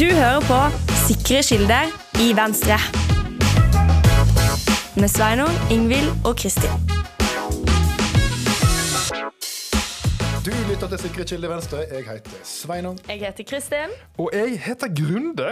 Du hører på Sikre kilder i Venstre. Med Sveinung, Ingvild og Kristin. Lytter til Sikre kilder Venstre. Jeg heter Sveinung. Jeg heter Kristin. Og jeg heter Grunde.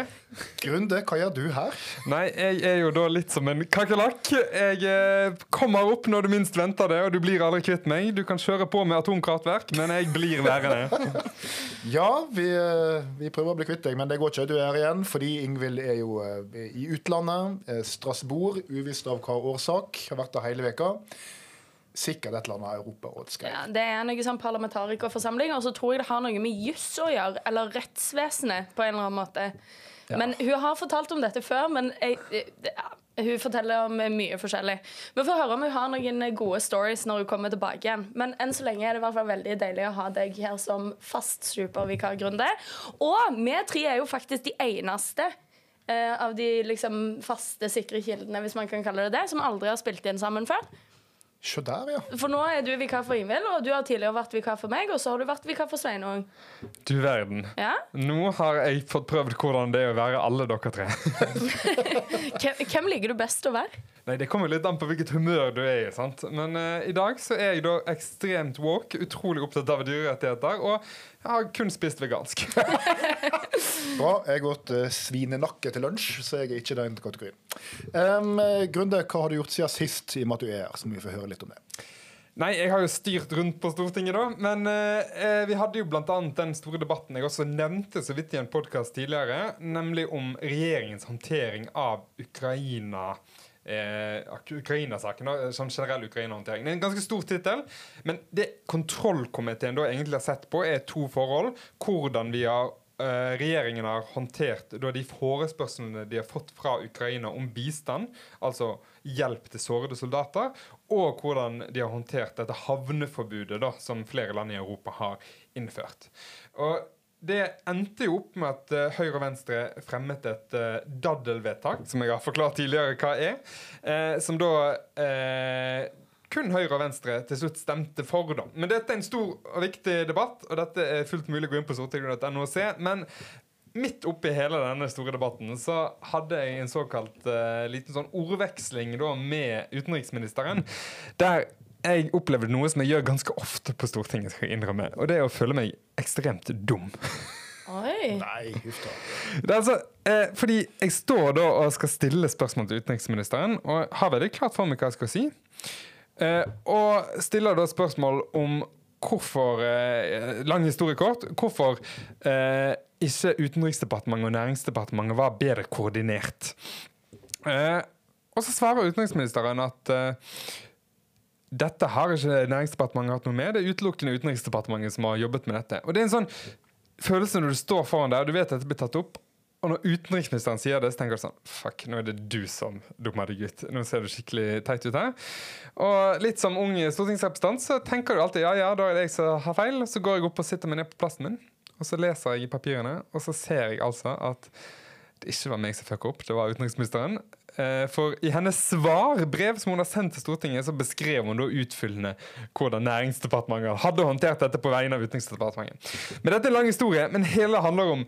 Grunde, hva gjør du her? Nei, jeg er jo da litt som en kakerlakk. Jeg eh, kommer opp når du minst venter det, og du blir aldri kvitt meg. Du kan kjøre på med atomkraftverk, men jeg blir værende. Ja, vi, eh, vi prøver å bli kvitt deg, men det går ikke. Du er her igjen fordi Ingvild er jo eh, i utlandet. eh, Strasbourg, uvisst av hva årsak. Har vært der hele veka. Sikkert et eller annet europarådsgreier. Ja, det er noe sånn parlamentarikerforsamling, og så tror jeg det har noe med juss å gjøre, eller rettsvesenet, på en eller annen måte. Men hun har fortalt om dette før, men jeg, det- ja, hun forteller om mye forskjellig. Vi får høre om hun har noen gode stories når hun kommer tilbake igjen. Men enn så lenge er det i hvert fall veldig deilig å ha deg her som fast supervikargrunde. Og vi tre er jo faktisk de eneste eh, av de liksom faste, sikre kildene, hvis man kan kalle det det, som aldri har spilt inn sammen før. Se der, ja. For nå er du vikar for Ingvild, og du har tidligere vært vikar for meg, og så har du vært vikar for Sveinung. Du verden. Ja? Nå har jeg fått prøvd hvordan det er å være alle dere tre. Hvem, hvem liker du best å være? Nei, Det kommer litt an på hvilket humør du er i. sant? Men uh, i dag så er jeg da ekstremt woke, utrolig opptatt av dyrerettigheter, og jeg har kun spist vegansk. Bra. Jeg åt uh, svinenakke til lunsj, så jeg er ikke i den kategorien. Um, Grunde, hva har du gjort siden sist, i og med at du er her? Så vi få høre litt om det. Nei, jeg har jo styrt rundt på Stortinget, da. Men eh, vi hadde jo bl.a. den store debatten jeg også nevnte så vidt i en podkast tidligere, nemlig om regjeringens håndtering av Ukraina. Eh, ak- Ukraina-saken, da, sånn generell Ukraina-håndtering. Det er en ganske stor tittel, men det kontrollkomiteen da egentlig har sett på, er to forhold. Hvordan vi har eh, regjeringen har håndtert da de forespørslene de har fått fra Ukraina om bistand, altså hjelp til sårede soldater, og hvordan de har håndtert dette havneforbudet da, som flere land i Europa har innført. Og det endte jo opp med at eh, Høyre og Venstre fremmet et uh, daddelvedtak, som jeg har forklart tidligere hva er, uh, som da kun Høyre og Venstre til slutt stemte for. da. Men dette er en stor og viktig debatt, og dette er fullt mulig å gå inn på stortinget.no og se. Men midt oppi hele denne store debatten så hadde jeg en såkalt uh, liten sånn ordveksling da med utenriksministeren, der jeg opplever noe som jeg gjør ganske ofte på Stortinget, skal jeg innrømme, og det er å føle meg ekstremt dum. Oi. Nei, huff da. Det er altså, eh, fordi jeg står da og skal stille spørsmål til utenriksministeren, og har veldig klart for meg hva jeg skal si. Eh, og stiller da spørsmål om hvorfor eh, Lang historie kort. Hvorfor eh, ikke Utenriksdepartementet og Næringsdepartementet var bedre koordinert. Eh, og så svarer utenriksministeren at eh, dette har ikke Næringsdepartementet hatt noe med. Det er utelukkende Utenriksdepartementet som har jobbet med dette. Og det er en sånn følelse når du står foran der, du vet at dette blir tatt opp. Og når utenriksministeren sier det, så tenker du sånn Fuck, nå er det du som dummer deg ut. Nå ser du skikkelig teit ut her. Og litt som ung stortingsrepresentant så tenker du alltid ja, ja, da er det jeg som har feil. Så går jeg opp og sitter meg ned på plassen min, og så leser jeg i papirene, og så ser jeg altså at det ikke var meg som fucka opp, det var utenriksministeren. Eh, For i hennes svarbrev som hun har sendt til Stortinget, så beskrev hun da utfyllende hvordan Næringsdepartementet hadde håndtert dette på vegne av Utenriksdepartementet. Men dette er en lang historie, men hele handler om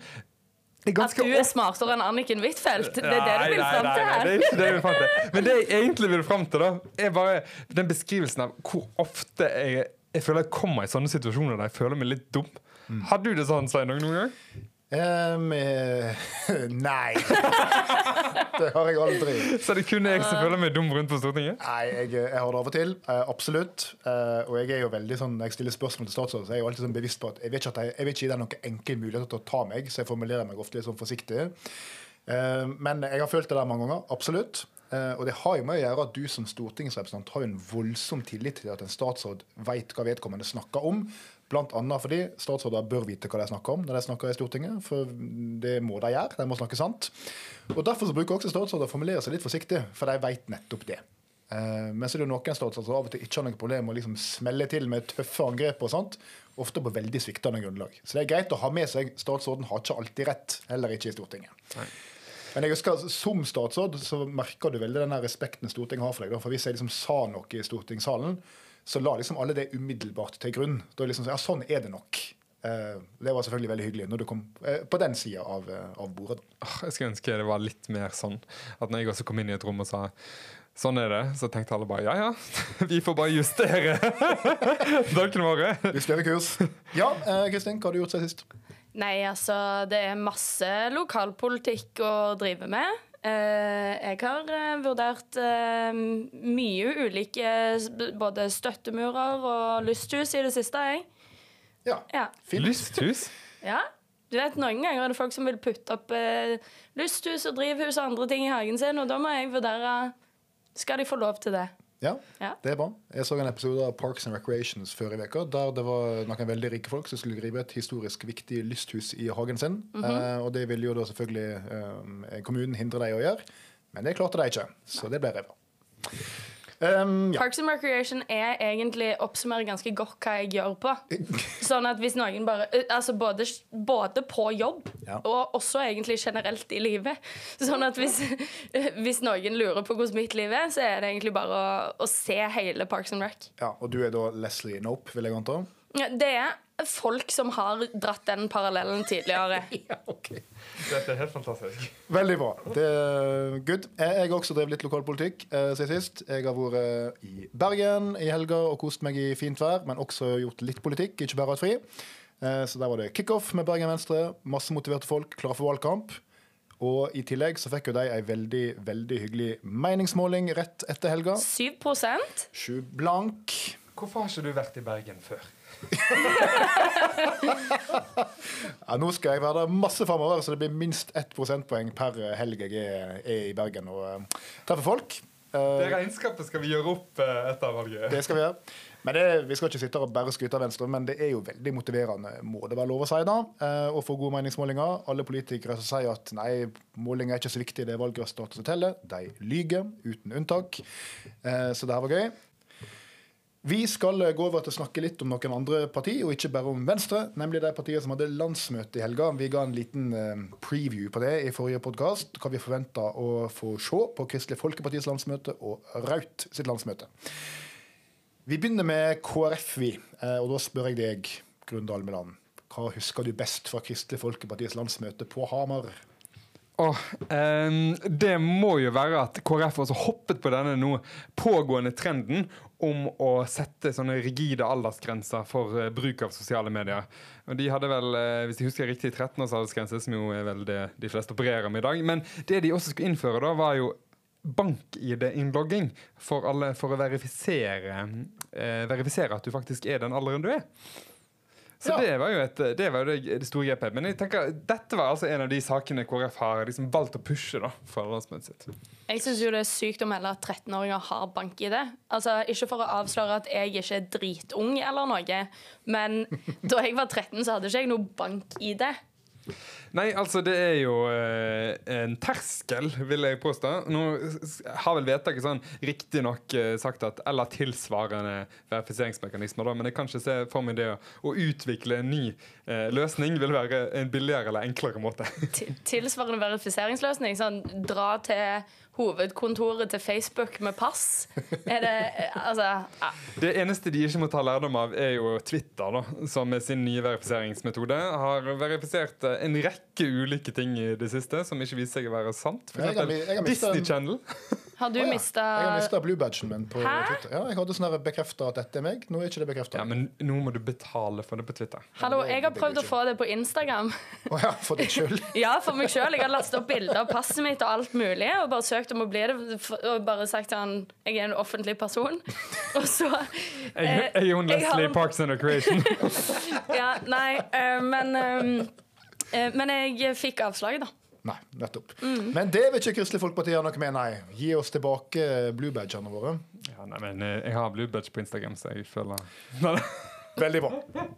At du er smartere enn Anniken Huitfeldt. Det er det du Nei, vil nei, fram nei, til nei, her. Det er ikke det jeg vil frem til. Men det jeg egentlig vil fram til, da, er bare den beskrivelsen av hvor ofte jeg, jeg føler jeg kommer i sånne situasjoner der jeg føler meg litt dum. Mm. Har du det sånn, Sveinung, noen gang? Um, eh, nei. det har jeg aldri. Så det er kun jeg som føler meg dum rundt på Stortinget? Nei, jeg, jeg har det av og til. eh, absolutt. Eh, og jeg er jo veldig sånn, når jeg stiller spørsmål til statsråd, så er jeg jo alltid sånn bevisst på at jeg vet ikke at jeg, jeg vil ikke gi deg noen enkel mulighet til å ta meg, så jeg formulerer meg ofte litt sånn forsiktig. Eh, men jeg har følt det der mange ganger. Absolutt. Uh, og det har jo med å gjøre at du som stortingsrepresentant har jo en voldsom tillit til at en statsråd veit hva vedkommende snakker om. Annet fordi statsråder bør vite hva de snakker om når de snakker i Stortinget. For det må de gjøre. De må snakke sant. Og Derfor så bruker også statsråder å formulere seg litt forsiktig, for de veit nettopp det. Eh, men så er det jo noen statsråder som av og til ikke har noe problem med å liksom smelle til med tøffe angrep og sånt. Ofte på veldig sviktende grunnlag. Så det er greit å ha med seg statsråden har ikke alltid rett, heller ikke i Stortinget. Men jeg husker, som statsråd så merker du veldig den respekten Stortinget har for deg. da. For hvis jeg liksom sa noe i stortingssalen, så la liksom alle det umiddelbart til grunn. Da er liksom sånn, ja, sånn er det nok. Eh, det var selvfølgelig veldig hyggelig når du kom eh, på den sida av, eh, av bordet. Jeg skulle ønske det var litt mer sånn at når jeg også kom inn i et rom og sa Sånn er det. Så tenkte alle bare ja ja, vi får bare justere dagene våre. Justere kurs. Ja, eh, Kristin, hva har du gjort siden sist? Nei, altså, det er masse lokalpolitikk å drive med. Eh, jeg har eh, vurdert eh, mye ulike både støttemurer og lysthus i det siste, jeg. Ja, Ja. Lysthus? ja. Du vet, Noen ganger er det folk som vil putte opp lysthus og drivhus og andre ting i hagen sin, og da må jeg vurdere Skal de få lov til det? Ja, Ja. det er bra. Jeg så en episode av Parks and Recreations før i veka, der det var noen veldig rike folk som skulle gripe et historisk viktig lysthus i hagen sin. eh, og det ville jo da selvfølgelig eh, kommunen hindre dem å gjøre, men det klarte de ikke, så det ble revet. Um, ja. Parks and Recreation er egentlig oppsummerer ganske godt hva jeg gjør på. Sånn at hvis noen bare Altså både, både på jobb Ja. og også egentlig generelt i livet. Sånn at hvis, hvis noen lurer på hvordan mitt liv er, så er det egentlig bare å, å se hele Parks and Rec. ja, Og du er da Leslie Nope, vil jeg anta? Ja, Det er folk som har dratt den parallellen tidligere. Ja, ok. Dette er helt fantastisk. Veldig bra. Det er good. Jeg har også drevet litt lokalpolitikk eh, siden sist. Jeg har vært eh, i Bergen i helga og kost meg i fint vær, men også gjort litt politikk, ikke bare hatt fri. Eh, så der var det kickoff med Bergen Venstre. Masse motiverte folk, klare for valgkamp. Og i tillegg så fikk jo de ei veldig veldig hyggelig meningsmåling rett etter helga. 7% blank. Hvorfor har ikke du vært i Bergen før? Ja, nå skal jeg være der masse framover, så det blir minst ett prosentpoeng per helg jeg er, er i Bergen og uh, treffer folk. Uh, Det regnskapet skal vi gjøre opp uh, etter valget. Det skal vi gjøre. Men det, Vi skal ikke sitte og bare skryte av Venstre, men det er jo veldig motiverende, må det være lov å si, da, eh, å få gode meningsmålinger. Alle politikere som sier at nei, målinger er ikke så viktig, det er valgresultatet som teller, de lyger, uten unntak. Eh, Så det her var gøy. Vi skal gå over til å snakke litt om noen andre partier, og ikke bare om Venstre. Nemlig de partiene som hadde landsmøte i helga. Vi ga en liten eh, preview på det i forrige podkast. Hva vi forventa å få se på Kristelig Folkepartis landsmøte og Raut sitt landsmøte. Vi begynner med KrF, vi. Eh, Og da spør jeg deg, Grunde Almeland. Hva husker du best fra Kristelig Folkepartis landsmøte på Hamar? Oh, ehm, det må jo være at KrF også hoppet på denne nå pågående trenden om å sette sånne rigide aldersgrenser for eh, bruk av sosiale medier. Og De hadde vel, eh, hvis jeg husker riktig, 13 års aldersgrense, som jo er vel det de fleste opererer med i dag. Men det de også skulle innføre da, var jo bank-ID-innlogging for, alle, for å verifisere, eh, verifisere at du faktisk er den alderen du er. Så Ja. det var jo et, det, var det, det store grepet. Men jeg tenker, dette var altså en av de sakene KrF har liksom valgt å pushe da, for landsmøtet sitt. Jeg syns det er sykt å melde at 13-åringer har bank-ID. Altså, ikke for å avsløre at jeg ikke er dritung eller noe, men da jeg var 13, så hadde ikke jeg noe bank-ID. Nei, altså det er jo eh, en terskel, vil jeg påstå. Nå har vel vedtaket sånn riktignok eh, sagt at eller tilsvarende verifiseringsmekanismer, da, men jeg kan ikke se for meg det å, å utvikle en ny eh, løsning vil være en billigere eller enklere måte. Tilsvarende verifiseringsløsning. Sånn dra til hovedkontoret til Facebook med pass. Er det Altså ja. Det eneste de ikke må ta lærdom av, er jo Twitter, da, som med sin nye verifiseringsmetode har verifisert eh, en rekke ulike ting i det siste som ikke viser seg å være sant. For eksempel Disney Channel. Har du Å ja. mista Jeg har mista blue badgen min på Hæ? Twitter. Ja, jeg hadde sånn bekrefta at dette er meg. Nå er ikke det bekrefta. Ja, men nå må du betale for det på Twitter. Hallo, jeg har prøvd å få det på Instagram. Å ja, for deg selv? Ja, for meg sjøl. Jeg har lastet opp bilder av passet mitt og alt mulig. Og bare søkt om å bli det. Og bare sagt han jeg er en offentlig person. Og så Jeg, eh, er hun har Leslie Parks and Recreation. Ja, nei, eh, men eh, eh, Men jeg fikk avslag, da. Nei, nettopp. Mm. Men det vil ikke Kristelig Folkeparti ha noe med, nei. Gi oss tilbake bluebadgene våre. Ja, nei, men eh, Jeg har bluebadge på Instagram, så jeg føler Veldig bra.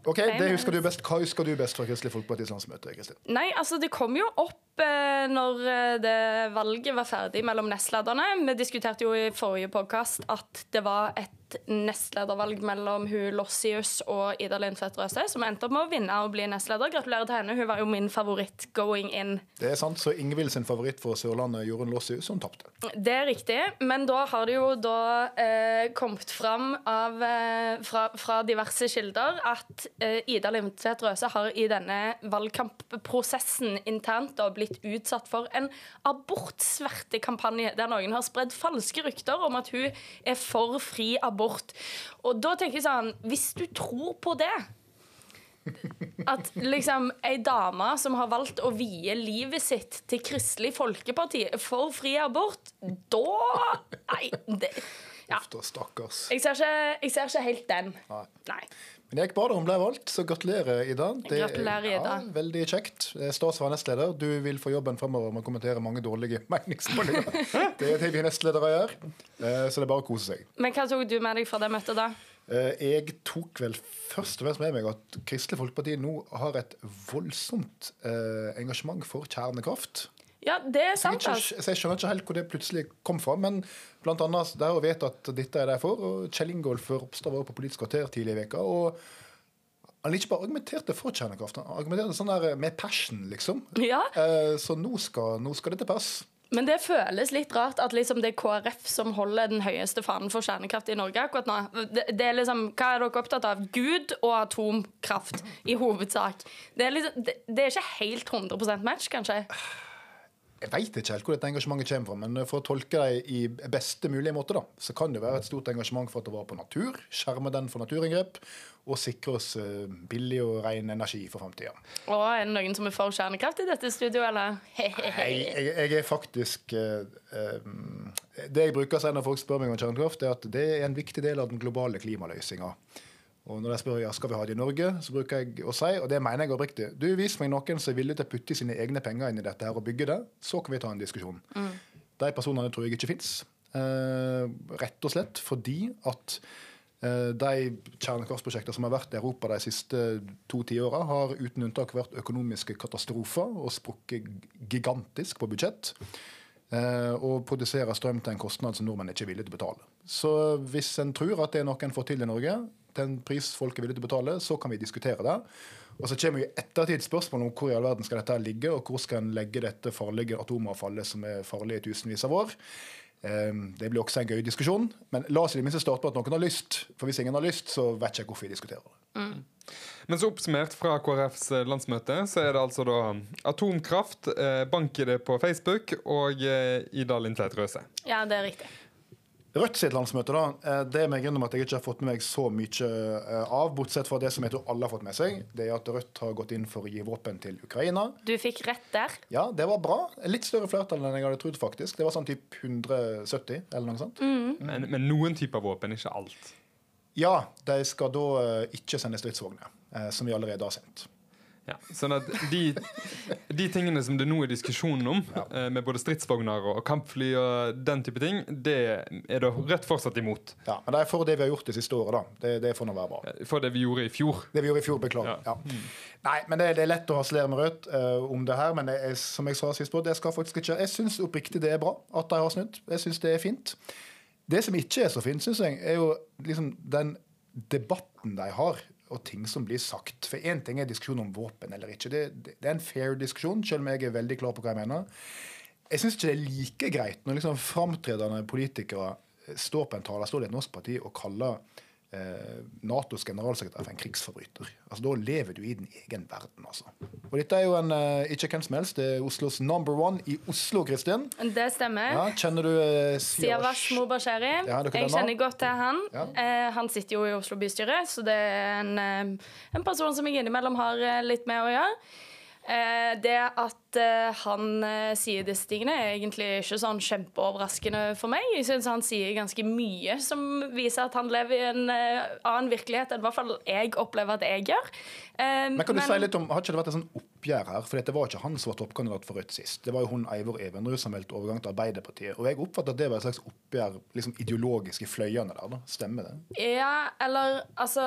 Ok, Det husker du best. Hva husker du best fra Kristelig Folkepartis landsmøte? Kristin? Nei, altså det kom jo opp eh, når eh, det valget var ferdig mellom nestlederne. Vi diskuterte jo i forrige podkast at det var et et nestledervalg mellom hun Lossius og Ida Lindtvedt Røse, som endte opp med å vinne og bli nestleder. Gratulerer til henne. Hun var jo min favoritt going in. Det er sant, så Ingvild sin favoritt for Sørlandet, Jorunn Lossius, hun tapte. Det er riktig, men da har det jo da eh, kommet fram av, eh, fra, fra diverse kilder at eh, Ida Lindtvedt Røse har i denne valgkampprosessen internt da blitt utsatt for en abortsvertekampanje der noen har spredd falske rykter om at hun er for fri abort. Og da tenker jeg sånn Hvis du tror på det at liksom ei dame som har valgt å vie livet sitt til Kristelig Folkeparti for fri abort, da Nei. Det, ja. Uff da, stakkars. Jeg ser, ikke, jeg ser ikke helt den. Nei. Nei. Men det gikk bra da hun ble valgt, så gratulerer, Ida. Det er- Gratulerer, Ida. Ja, veldig kjekt. Stas å være nestleder. Du vil få jobben fremover med å kommentere mange dårlige meningsmålinger. Det er det vi nestledere gjør, Eh, så det er bare å kose seg. Men hva tok du med deg fra det møtet, da? Eh, Jeg tok vel først og fremst med meg at Kristelig Folkeparti nå har et voldsomt eh, engasjement for kjernekraft. Ja, det er Så jeg, ikke, så jeg skjønner ikke helt hvor det plutselig kom fra. Men blant annet, det er å vite at dette er de for. Og Kjell Ingolf Ropstad var på Politisk kvarter tidlig i veka, og han ikke bare argumenterte for kjernekraft, han argumenterte sånn der med passion, liksom. Ja, Eh, Så nå skal, nå skal det til pass. Men det føles litt rart at liksom det er KrF som holder den høyeste fanen for kjernekraft i Norge akkurat nå. Det, det er liksom, Hva er dere opptatt av? Gud og atomkraft, i hovedsak. Det er, liksom, det, det er ikke helt 100% match, kanskje? Jeg veit ikke helt hvor dette engasjementet kommer fra, men for å tolke det i beste mulige måte, da, så kan det være et stort engasjement for å ta vare på natur, skjerme den for naturinngrep, og sikre oss eh, billig og ren energi for framtida. Er det noen som er for kjernekraft i dette studioet, eller? Jeg, jeg, jeg er faktisk eh, Det jeg bruker å si når folk spør meg om kjernekraft, er at det er en viktig del av den globale klimaløsninga. Og når de spør ja, skal vi ha det i Norge, så bruker jeg å si, og det mener jeg oppriktig Du vis meg noen som er villig til å putte sine egne penger inn i dette her og bygge det, så kan vi ta en diskusjon. De personene tror jeg ikke fins. Eh, rett og slett fordi at eh, de kjernekraftprosjektene som har vært i Europa de siste to tiåra, har uten unntak vært økonomiske katastrofer og sprukket gigantisk på budsjett. Eh, og produserer strøm til en kostnad som nordmenn ikke er villige til å betale. Så hvis en tror at det er noe en får til i Norge, til en pris folk er villige til å betale, så kan vi diskutere det. Og så kommer jo ettertid spørsmål om hvor i all verden skal dette ligge, og hvor skal en legge dette farlige atomavfallet som er farlig i tusenvis av år. Eh, Det blir også en gøy diskusjon, men la oss i det minste starte på at noen har lyst. For hvis ingen har lyst, så vet ikke jeg hvorfor vi diskuterer det. Men så oppsummert fra KrFs landsmøte, så er det altså da atomkraft, eh, bank i det på Facebook og eh, Ida Lindtveit Røse. Ja, det er riktig. Rødt sitt landsmøte, da, det det med grunn av at jeg ikke har fått med meg så mye eh, av, bortsett fra det som jeg tror alle har fått med seg. Det er at Rødt har gått inn for å gi våpen til Ukraina. Du fikk rett der. Ja, det var bra. Litt større flertall enn jeg hadde trodd, faktisk. Det var sånn typ 170, eller noe sånt. Men, men noen typer våpen, ikke alt. Ja, de skal da eh, ikke sende stridsvogner, eh, som vi allerede har sendt. Ja, sånn at de, de tingene som det nå er diskusjon om, ja. med både stridsvogner og kampfly og den type ting, det er da Rødt fortsatt imot. Ja, Men det er for det vi har gjort det siste året, da. Det, det får nå være bra. For det vi gjorde i fjor. Det vi gjorde i fjor, beklager. Ja. Ja. Nei, men det, det er lett å harselere med Rødt uh, om det her, men det er, som jeg sa sist på, det skal faktisk ikke Jeg syns oppriktig det er bra at de har snudd. Jeg syns det er fint. Det som ikke er så fint, syns jeg, er jo liksom den debatten de har, og ting som blir sagt. For én ting er diskusjon om våpen eller ikke. Det, det, det er en fair diskusjon, selv om jeg er veldig klar på hva jeg mener. Jeg syns ikke det er like greit når liksom framtredende politikere står på en talerstol i et norsk parti og kaller Natos generalsekretær for en krigsforbryter. Altså, Da lever du i din egen verden, altså. Og dette er jo en, eh, ikke hvem som helst, det er Oslos number one i Oslo, Kristin. Det stemmer. Ja, kjenner du eh, Siavash Mobasheri. Ja, jeg kjenner godt til han. Ja. Eh, han sitter jo i Oslo bystyre, så det er en, eh, en person som jeg innimellom har eh, litt med å gjøre. Eh, det at eh, han eh, sier disse tingene, er egentlig ikke sånn kjempeoverraskende for meg. Jeg syns han sier ganske mye som viser at han lever i en annen virkelighet enn i hvert fall jeg opplever at jeg gjør. Men kan du si litt om, Har ikke det vært et sånn oppgjør her? For det var ikke han som var toppkandidat for Rødt sist. Det var jo hun Eivor Evenrud som meldte overgang til Arbeiderpartiet. Og jeg oppfatter at det var et slags oppgjør liksom ideologisk i fløyene der. da. Stemmer det? Ja, eller altså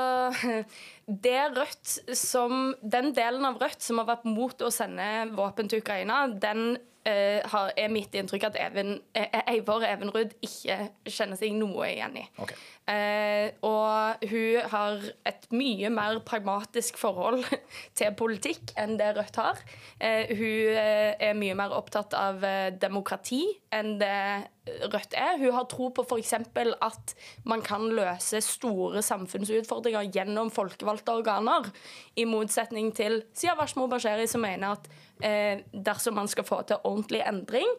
Rødt som Den delen av Rødt som har vært mot å sende våpen til Ukraina, den eh, har, er mitt inntrykk at Even, eh, Eivor Evenrud ikke kjenner seg noe igjen i. Okay. Eh, og hun har et mye mer pragmatisk forhold til politikk enn det Rødt har. Eh, hun eh, er mye mer opptatt av eh, demokrati enn det Rødt er. Hun har tro på f.eks. at man kan løse store samfunnsutfordringer gjennom folkevalgte organer, i motsetning til Siavash Mobasheri, som mener at eh, dersom man skal få til ordentlig endring,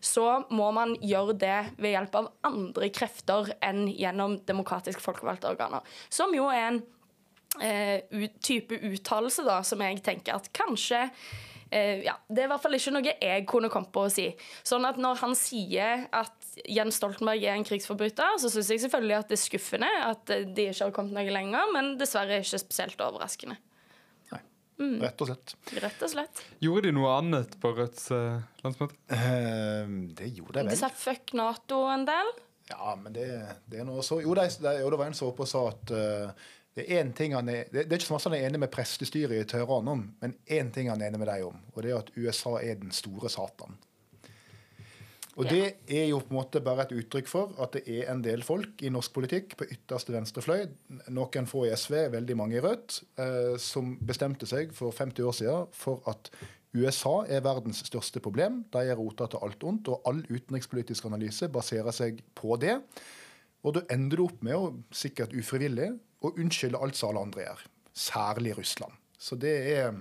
så må man gjøre det ved hjelp av andre krefter enn gjennom demokratisk folkevalgte organer. Som jo er en eh, type uttalelse som jeg tenker at kanskje eh, ja, Det er i hvert fall ikke noe jeg kunne kommet på å si. Sånn at Når han sier at Jens Stoltenberg er en krigsforbryter, så syns jeg selvfølgelig at det er skuffende at eh, de ikke har kommet noe lenger, men dessverre ikke spesielt overraskende. Rett og slett. Rett og slett. Gjorde de noe annet på Rødts uh, landsmøte? Uh, det gjorde jeg De vel. sa fuck Nato en del. Ja, men det, det er noe så Jo, det, det, jo, det var en som oppe og sa at eh, det er én ting han er det, det er ikke så masse han er enig med prestestyret i Teheran om, men én ting han er enig med deg om, og det er at USA er den store satan. Og Ja. det er jo på en måte bare et uttrykk for at det er en del folk i norsk politikk på ytterste venstre fløy, noen få i SV, veldig mange i Rødt, eh, som bestemte seg for 50 år siden for at USA er verdens største problem. De er rota til alt ondt, og all utenrikspolitisk analyse baserer seg på det. Og da ender du opp med, å, sikkert ufrivillig, å unnskylde alt som alle andre gjør. Særlig Russland. Så det er,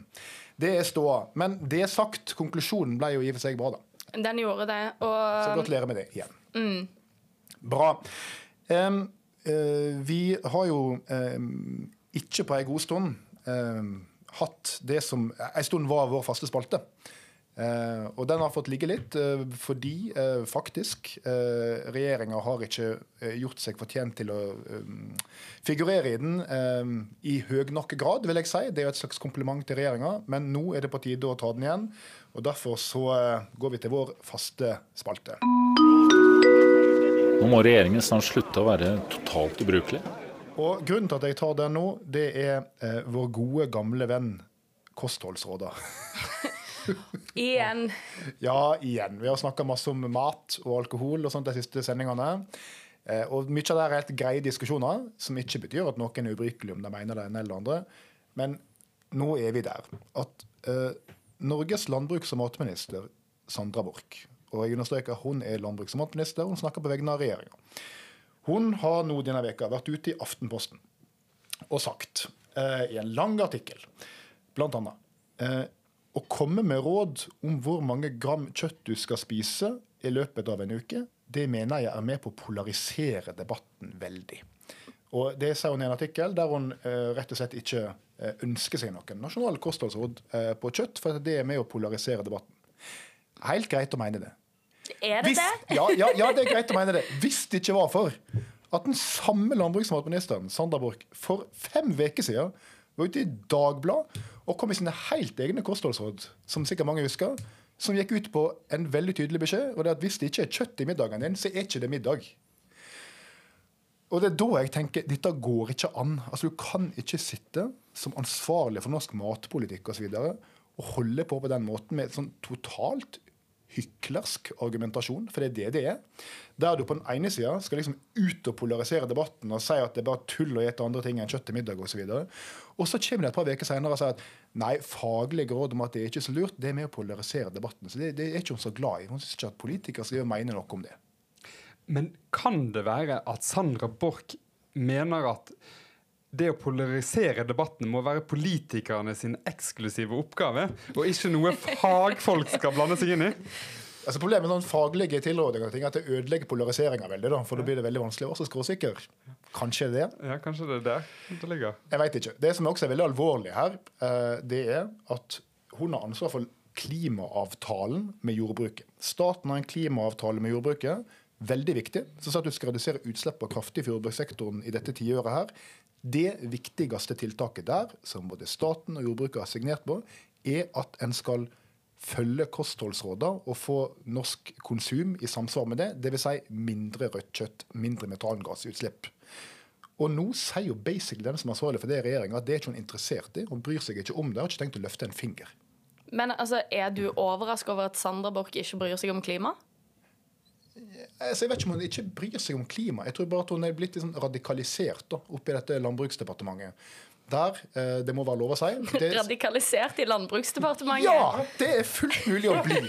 det er ståa. Men det sagt, konklusjonen ble jo i og for seg bra, da. Den gjorde det. Og... Så gratulerer med det igjen. Bra. Um, uh, vi har jo um, ikke på ei god stund um, hatt det som ei stund var vår faste spalte. Eh, og den har fått ligge litt eh, fordi eh, faktisk eh, regjeringa har ikke eh, gjort seg fortjent til å em, figurere i den em, i høy nok grad, vil jeg si. Det er jo et slags kompliment til regjeringa, men nå er det på tide å ta den igjen. Og derfor så eh, går vi til vår faste spalte. Nå må regjeringen snart slutte å være totalt ubrukelig. Og grunnen til at jeg tar den nå, det er eh, vår gode, gamle venn kostholdsråder. igjen Ja, igjen. Vi har snakka masse om mat og alkohol og sånt de siste sendingene. Eh, og mye av det er helt greie diskusjoner, som ikke betyr at noen er ubrukelig om de mener det ene eller andre. Men nå er vi der at uh, Norges landbruks- og matminister Sandra Borch, og jeg understreker hun er landbruks- og matminister, hun snakker på vegne av regjeringa. Hun har nå denne veka vært ute i Aftenposten og sagt eh, i en lang artikkel blant annet eh, å komme med råd om hvor mange gram kjøtt du skal spise i løpet av en uke, det mener jeg er med på å polarisere debatten veldig. Og Det sier hun i en artikkel der hun eh, rett og slett ikke eh, ønsker seg noen nasjonal kostholdsråd eh, på kjøtt, for det er med å polarisere debatten. Helt greit å mene det. Er det Hvis, det? ja, ja, ja, det er greit å mene det. Hvis det ikke var for at den samme landbruks- og matministeren, Sandra Borch, for fem uker siden var ute i Dagbladet og kom med sine helt egne kostholdsråd, som sikkert mange husker, som gikk ut på en veldig tydelig beskjed, og det er at hvis det ikke er kjøtt i middagen din, så er ikke det middag. Og det er da jeg tenker dette går ikke an. Altså Du kan ikke sitte som ansvarlig for norsk matpolitikk. Og, og holde på på den måten med et sånn totalt hyklersk argumentasjon, for det er det det er. Der du på den ene sida skal liksom ut og polarisere debatten og si at det er bare tull å spise andre ting enn kjøtt til middag osv. Og så kommer det et par uker senere og sier at nei, faglige råd om at det er ikke så lurt, det er med å polarisere debatten. Så det, det er ikke hun så glad i. Hun syns ikke at politikere skal mene noe om det. Men kan det være at Sandra Borch mener at det å polarisere debatten må være politikerne sin eksklusive oppgave, og ikke noe fagfolk skal blande seg inn i? Altså Problemet med noen faglige tilrådinger ting er at det ødelegger polariseringa veldig. da, For da blir det veldig vanskelig å være så skråsikker. Kanskje det. Ja, kanskje det er der det ligger. Jeg veit ikke. Det som også er veldig alvorlig her, eh, det er at hun har ansvar for klimaavtalen med jordbruket. Staten har en klimaavtale med jordbruket. Veldig viktig. Som sa at du skal redusere utslippene kraftig for jordbrukssektoren i dette tiåret her. Det viktigste tiltaket der, som både staten og jordbruket har signert på, er at en skal følge kostholdsrådene og få norsk konsum i samsvar med det. Dvs. Si mindre rødt kjøtt, mindre metangassutslipp. Og nå sier jo basically den som er ansvarlig for det i regjeringa, at det er ikke hun interessert i. Hun bryr seg ikke om det, har ikke tenkt å løfte en finger. Men altså, er du overraska over at Sandra Borch ikke bryr seg om klima? Altså, jeg vet ikke om hun ikke bryr seg om klima. Jeg tror bare at hun er blitt litt sånn radikalisert da, oppi dette Landbruksdepartementet. Der, eh, det må være lov å si det, Radikalisert i Landbruksdepartementet? Ja! Det er fullt mulig å bli.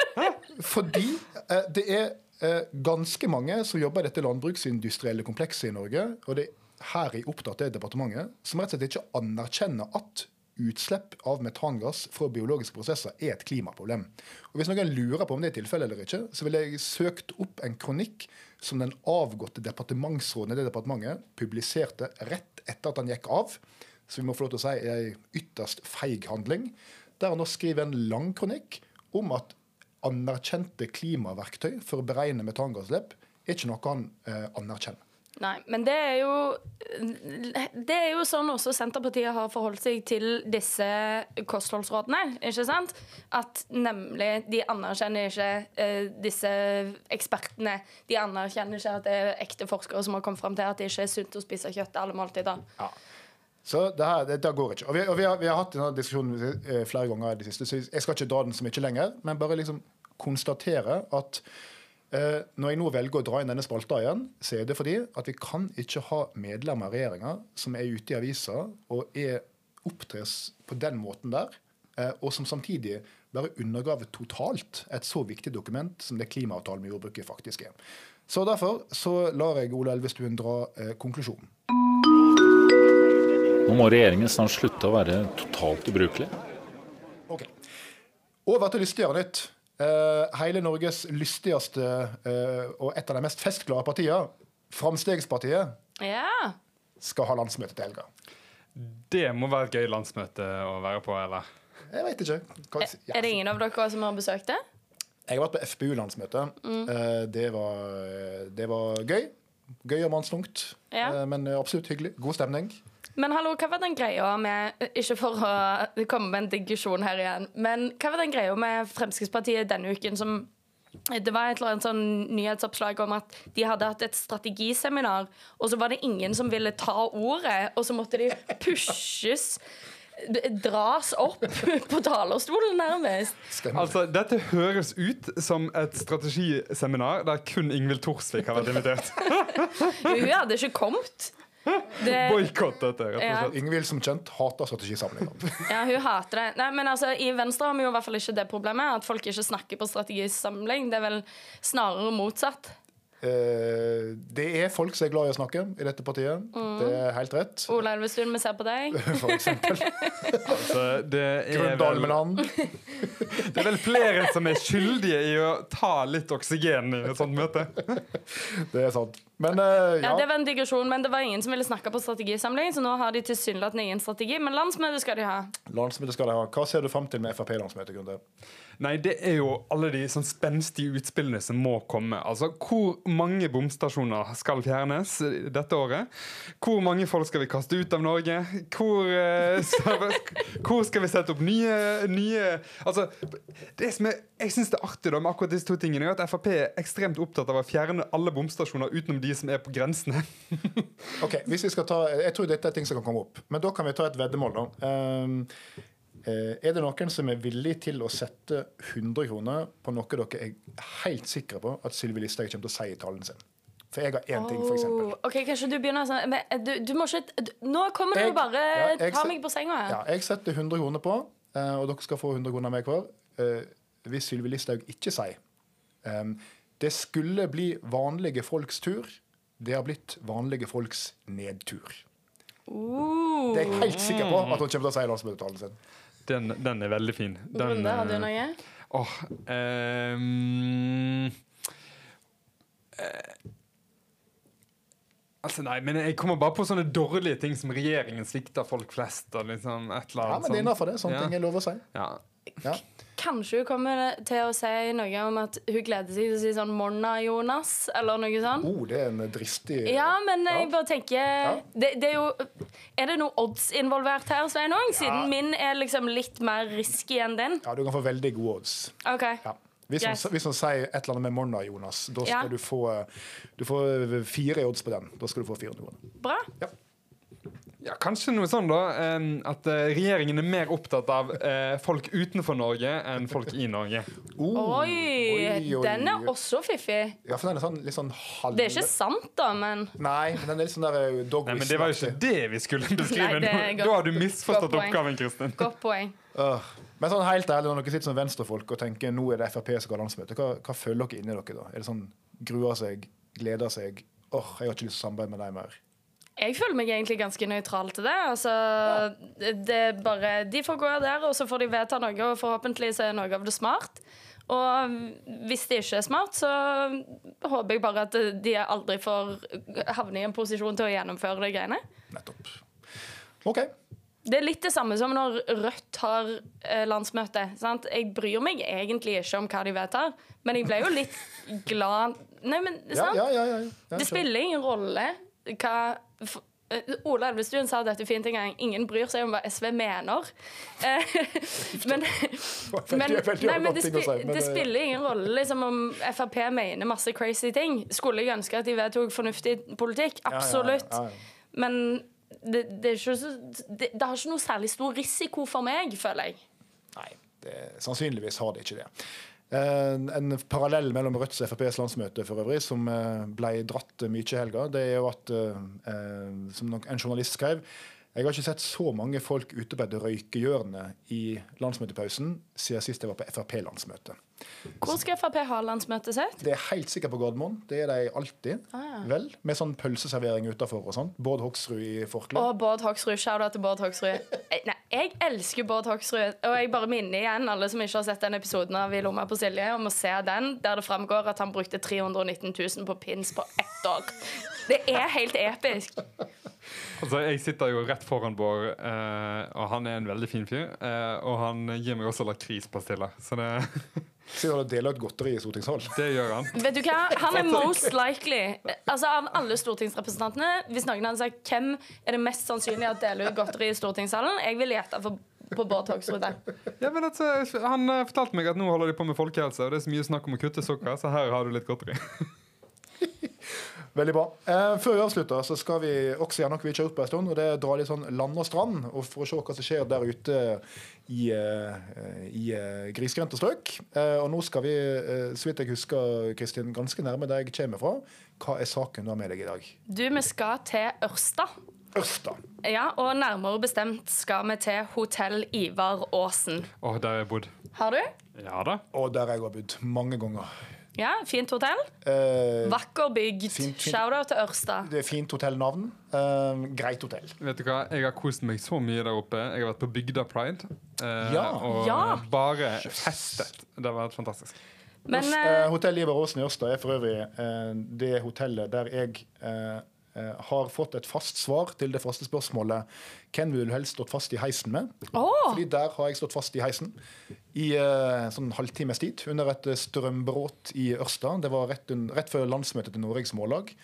Fordi eh, det er eh, ganske mange som jobber i dette landbruksindustrielle komplekset i Norge, og det er her er opptatt av departementet, som rett og slett ikke anerkjenner at utslipp av metangass fra biologiske prosesser er et klimaproblem. Og Hvis noen lurer på om det er tilfellet eller ikke, så ville jeg søkt opp en kronikk som den avgåtte departementsråden i det departementet publiserte rett etter at han gikk av. Så vi må få lov til å si er ei ytterst feig handling. Der han nå skriver en lang kronikk om at anerkjente klimaverktøy for å beregne metangasslipp er ikke noe han eh, anerkjenner. Nei, men det er jo Det er jo sånn også Senterpartiet har forholdt seg til disse kostholdsrådene, ikke sant? At nemlig de anerkjenner ikke eh, disse ekspertene. De anerkjenner ikke at det er ekte forskere som har kommet fram til at det ikke er sunt å spise kjøtt alle måltider. Ja. Så det her, det, det går ikke. Og vi, og vi, har, vi har hatt denne diskusjonen eh, flere ganger i det siste, så jeg skal ikke dra den så mye lenger, men bare liksom konstatere at når jeg nå velger å dra inn denne spalta igjen, så er det fordi at vi kan ikke ha medlemmer av regjeringa som er ute i avisa og er opptres på den måten der, eh, og som samtidig bare undergraver totalt et så viktig dokument som det klimaavtalen med jordbruket faktisk er. Så derfor så lar jeg Ola Elvestuen dra eh, konklusjonen. Nå må regjeringen snart slutte å være totalt ubrukelig. Ok. Over til lystigere nytt. Eh, hele Norges lystigste eh, og et av de mest festglade partiene, Framstegspartiet, Ja. skal ha landsmøte til helga. Det må være et gøy landsmøte å være på, eller? Jeg veit ikke. Hva, Er, er det ingen av dere som har besøkt det? Jeg har vært på FPU-landsmøte. Mm. det, var, det var gøy. Gøy og mannstungt, Ja. eh, men absolutt hyggelig. God stemning. Men hallo, hva var den greia med Ikke for å komme med en digresjon her igjen, men hva var den greia med Fremskrittspartiet denne uken som det var et eller annet sånn nyhetsoppslag om at de hadde hatt et strategiseminar, og så var det ingen som ville ta ordet, og så måtte de pushes Dras opp på talerstolen, nærmest. Stemmer. Altså, Dette høres ut som et strategiseminar der kun Ingvild Thorsvik har vært invitert. Hun hadde ikke kommet. Det, Boikott dette, rett og Ja. Ingvild som kjent hater strategisamlinger. ja, hun hater det. Nei, men altså, I Venstre har vi jo i hvert fall ikke det problemet at folk ikke snakker på strategisamling. Det er vel snarere motsatt. Eh, det er folk som er glad i å snakke i dette partiet. Mm. Det er helt rett. Ola Elvestuen, vi ser på deg. For eksempel Altså, det, er vel, det er vel flere som er skyldige i å ta litt oksygen i et sånt møte. Det er sant. Men uh, Ja, ja. Det var en digresjon, men det var ingen som ville snakke på strategisamling, så nå har de tilsynelatende ingen strategi, men landsmøte skal de ha. Landsmøte skal de ha. Hva ser du fram til med Frp-landsmøtet, Grunde? Nei, det er jo alle de sånn spenstige utspillene som må komme. Altså, Hvor mange bomstasjoner skal fjernes dette året? Hvor mange folk skal vi kaste ut av Norge? Hvor, uh, skal, vi, hvor skal vi sette opp nye, nye Altså, det som er, Jeg syns det er artig da med akkurat disse to tingene, er at Frp er ekstremt opptatt av å fjerne alle bomstasjoner utenom de som er på grensene. Ok, hvis vi skal ta, Jeg tror dette er ting som kan komme opp, men da kan vi ta et veddemål. da. Um, er det noen som er villig til å sette 100 kroner på noe dere er helt sikre på at Sylvi Listhaug kommer til å si i talen sin? For jeg har én ting. Oh, ok, Kanskje du begynner sånn men, eh, du, du må ikke du, Nå kommer du Jeg- du bare ja, jeg ta meg på senga. Ja, jeg setter 100 kroner på, eh, og dere skal få 100 kroner av meg hver. eh, Hvis Sylvi Listhaug ikke sier um, det skulle bli vanlige folks tur, det har blitt vanlige folks nedtur. Uh, Det er jeg helt sikker på at hun kommer til å si i landsmøtetalen sin. Den, den er veldig fin. Den, Runde, har du eh, noe? Åh, um, eh, Altså, nei, men Jeg kommer bare på sånne dårlige ting som regjeringen svikter folk flest. Og liksom et eller Ja, men det er innafor det. Sånne Ja. ting er lov å si. Ja. Ja. Kanskje hun kommer til å si noe om at hun gleder seg til å si sånn 'Monna, Jonas', eller noe sånt. Oh, det er en dristig Ja, men jeg bare tenker det, det er jo Er det noe odds involvert her, Sveinung? Siden min er liksom litt mer risky enn din. Ja, du kan få veldig gode odds. OK. Ja. Hvis, hun, hvis hun sier et eller annet med Monna, Jonas, da skal Ja. du få Du får fire odds på den. Da skal du få 400 kroner. Bra. Ja. Ja, Kanskje noe sånn, da. At eh, regjeringen er mer opptatt av eh, folk utenfor Norge enn folk i Norge. Oh, Oi, oi, oi. den er også fiffig. Ja, for den er sånn, litt sånn halv... Det er ikke sant, da, men Nei, men den er litt sånn der eh, dog Nei, men Det var jo ikke det vi skulle beskrive. Nei, da har du misforstått oppgaven, Kristin. godt poeng. Uh, Men sånn helt ærlig, når dere sitter som venstrefolk og tenker nå er det Frp som skal ha landsmøte, hva, hva føler dere inni dere da? Er det sånn gruer seg, gleder seg? Åh, jeg har ikke lyst til å samarbeide med deg mer. Jeg føler meg egentlig ganske nøytral til det. Altså, det er bare, De får gå der, og så får de vedta noe, og forhåpentlig så er noe av det smart. Og hvis det ikke er smart, så håper jeg bare at de aldri får havne i en posisjon til å gjennomføre de greiene. Nettopp. OK. Det er litt det samme som når Rødt har eh, landsmøte. Sant? Jeg bryr meg egentlig ikke om hva de vedtar, men jeg ble jo litt glad Nei, men sant? ja, ja. ja, ja. Det spiller ingen rolle hva Ola Elvestuen sa dette fint en gang. Ingen bryr seg om hva SV mener. Eh, men, men, nei, men det, godt spi, men det det- spiller ingen rolle liksom, om Frp mener masse crazy ting. Skulle jeg ønske at de vedtok fornuftig politikk? Absolutt. Men det, det, er ikke det, har ikke noe særlig stor risiko for meg, føler jeg. Nei, sannsynligvis har det ikke det. Eh, en parallell mellom Rødts og FrPs landsmøte for øvrig, som eh, ble dratt mye i helga, det er jo at, eh, som en journalist skrev, jeg har ikke sett så mange folk ute på et røykehjørne i landsmøtepausen siden sist jeg var på Frp-landsmøte. Hvor skal Frp ha landsmøtet sitt? Det er helt sikkert på Gardermoen. Det er de alltid. Ah, Vel, Med sånn pølseservering utafor og sånn. Bård Hoksrud i forkle. Og Bård Hoksrud. Shout-out til Bård Hoksrud. Nei, jeg elsker Bård Hoksrud. Og jeg bare minner igjen alle som ikke har sett den episoden av I lomma på Silje, om å se den, der det framgår at han brukte 319 000 på pins på ett år. Det er helt episk. Altså, Jeg sitter jo rett foran Bård, eh, og han er en veldig fin fyr. Eh, og han gir meg også lakrispastiller, så det, Sitter og deler ut godteri i stortingssalen. det gjør han. Vet du hva? Han er most likely Altså Av alle stortingsrepresentantene, hvis noen hadde sagt hvem er det mest sannsynlig at deler ut godteri i stortingssalen, jeg vil gjette for- på Bård Hoksrud. Ja, men altså, han eh, fortalte meg at nå holder de på med folkehelse, og det er så mye snakk om å kutte sukker, så her har du litt godteri. Veldig bra. Eh, før vi avslutter, så skal vi også gjøre noe vi ikke har gjort på en stund. og Det er å dra litt sånn land og strand, og for å se hva som skjer der ute i, eh, i eh, grisgrendte strøk. Eh, og nå skal vi, så vidt jeg husker, Kristin, ganske nærme der jeg kommer fra. Hva er saken du har med deg i dag? Du, vi skal til Ørsta. Ørsta. Ja, og nærmere bestemt skal vi til Hotell Ivar Aasen. Å, der har jeg bodd. Har du? Ja da. Og der jeg har bodd mange ganger. Ja, fint hotell. Eh, Vakker bygd. Shout-out til Ørsta. det er fint hotellnavn. Eh, greit hotell. Vet du hva, Jeg har kost meg så mye der oppe. Jeg har vært på Bygda Pride. eh, Ja. Og Ja. bare festet. Det har vært fantastisk. Men Hos, eh, eh, Hotell Ivar Aasen i Ørsta er for øvrig eh, det hotellet der jeg har fått et fast svar til det faste spørsmålet hvem vil du helst stått fast i heisen med? Oh! Fordi der har jeg stått fast i heisen i uh, sånn halvtimes tid under et eh, strømbråt i Ørsta. Det var rett, un rett før landsmøtet til Norges Mållag.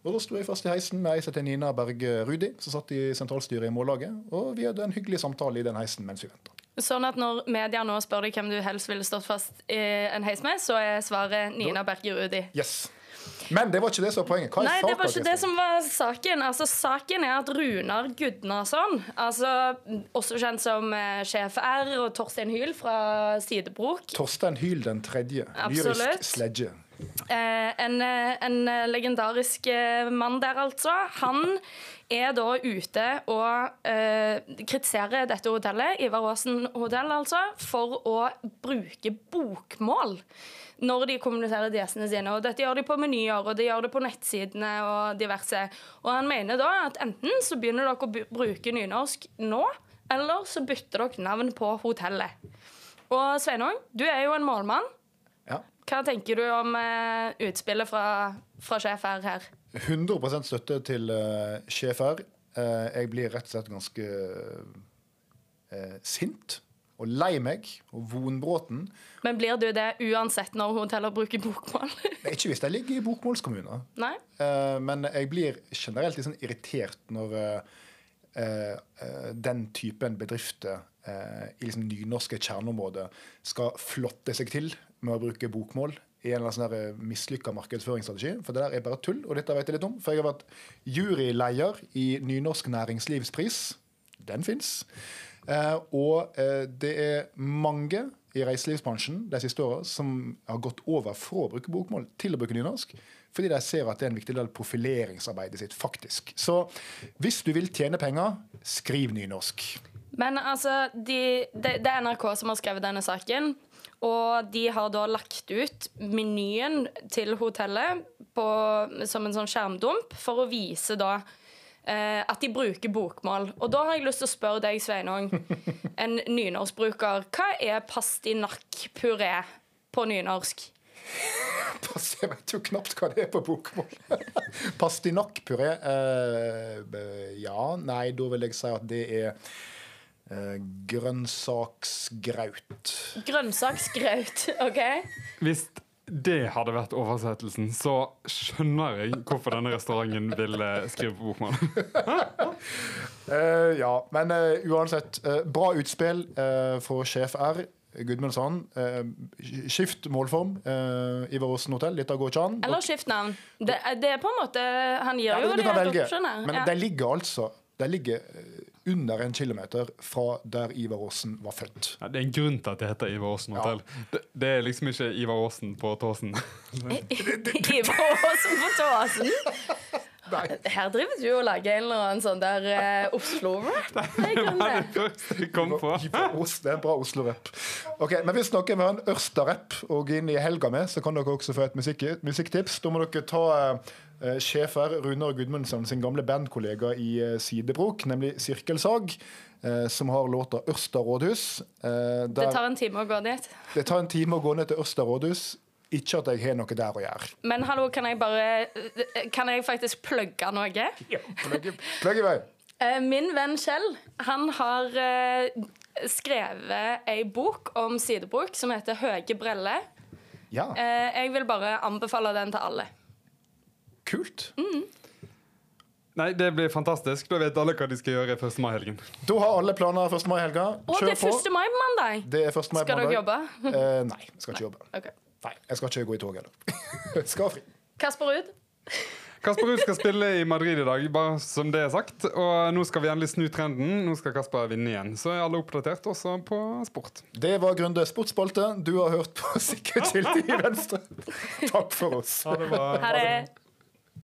Og Da sto jeg fast i heisen med ei som heter Nina Berge Rudi, som satt i sentralstyret i Mållaget. Og vi hadde en hyggelig samtale i den heisen mens vi venta. Sånn at når media nå spør deg hvem du helst ville stått fast i en heis med, så er svaret Nina Berge Rudi. Yes. Men det var ikke det som var poenget. Hva er Nei, det var ikke det som var saken. Altså, saken er at Runar Gudnason, altså, også kjent som eh, Sjef R og Torstein Hyl fra Sidebrok, Torstein Hyl den tredje. Lyrisk sledge. Eh, en, eh, en eh, legendarisk mann der, altså. Han er da ute og eh, kritiserer dette hotellet, Ivar Aasen hotell, altså, for å bruke bokmål når de kommuniserer til sine. Og dette gjør de på menyer, og de gjør det på nettsidene og diverse. Og han mener da at enten så begynner dere å bruke nynorsk nå, eller så bytter dere navn på hotellet. Og Sveinung, du er jo en målmann. Ja. Hva tenker du om uh, utspillet fra, fra sjef R her? 100 støtte til uh, sjef R. Uh, jeg blir rett og slett ganske uh, sint og lei meg og vonbråten. Men blir du det uansett når hoteller bruker bokmål? Nei, Ikke hvis jeg ligger i bokmålskommuner. Nei? Eh, men jeg blir generelt litt sånn irritert når eh, eh, den typen bedrifter i liksom nynorske kjerneområder skal flotte seg til med å bruke bokmål i en eller annen sånn mislykka markedsføringsstrategi. For det der er bare tull, og dette vet jeg litt om. For jeg har vært juryleder i Nynorsk næringslivspris. Den fins. Eh, og eh, det er mange i reiselivsbransjen de siste åra som har gått over fra å bruke bokmål til å bruke nynorsk. Fordi de ser at det er en viktig del av profileringsarbeidet sitt, faktisk. Så hvis du vil tjene penger, skriv nynorsk. Men altså, de, det, det er NRK som har skrevet denne saken. Og de har da lagt ut menyen til hotellet på, som en sånn skjermdump for å vise da at de bruker bokmål. Og da har jeg lyst til å spørre deg, Sveinung, en nynorskbruker, hva er pastinakkpuré på nynorsk? Pass, Jeg vet jo knapt hva det er på bokmål. Pastinakkpuré eh, Ja, nei, da vil jeg si at det er eh, grønnsaksgraut. Grønnsaksgraut, OK? Hvis det hadde vært oversettelsen, så skjønner jeg hvorfor denne restauranten vil eh, skrive på bokmål. uh, ja, men uh, uansett. Uh, bra utspill for sjef R. Gudmundsson. Eh, skift målform. Eh, Ivar Aasen hotell. Dette går ikke an. Eller skift navn. Det, det er på en måte Han gjør Ja, jo du kan velge. Men Ja. det ligger altså Det ligger under en kilometer fra der Ivar Aasen var født. Ja, det er en grunn til at det heter Ivar Aasen hotell. Det, det er liksom ikke Ivar Aasen på Tåsen. Ivar Aasen på Tåsen. Her driver du og lager en eller annen sånn der uh, Oslo-rap. Det var det det. første jeg kom på. Det er en bra Oslo-rap. Ok, Men hvis noen vil ha en Ørsta-rapp å gå inn i helga med, så kan dere også få et musikk, musikktips. Da må dere ta eh, sjefer Runar Gudmundsson sin gamle bandkollega i eh, Sidebrok, nemlig Sirkelsag. eh, som har låta Ørsta rådhus. Der, Det tar en time å gå dit. det tar en time å gå ned til Ørsta rådhus. Ikke at jeg har noe der å gjøre. Men hallo, kan jeg bare Kan jeg faktisk plugge noe? Ja, plugg i vei. Min venn Kjell han har skrevet ei bok om sidebruk som heter 'Høge brelle'. Ja, Jeg vil bare anbefale den til alle. Kult. Nei, det blir fantastisk. Da vet alle hva de skal gjøre 1. mai-helgen. Da har alle planer 1. mai-helga. Og det er 1. mai på mandag! Det er 1. mai Skal dere jobbe? Eh, nei, jeg skal ikke jobbe. Ok. Nei, Jeg skal ikke gå i tog heller. skal ha fri. Kasper Ruud, Kasper Ruud skal spille i Madrid i dag, bare som det er sagt. Og nå skal vi endelig snu trenden. Nå skal Kasper vinne igjen. Så er alle oppdatert, også på sport. Det var Grunde sportsspalte. Du har hørt på Sikkert skilt i Venstre. Takk for oss. Ha det bra. ha det.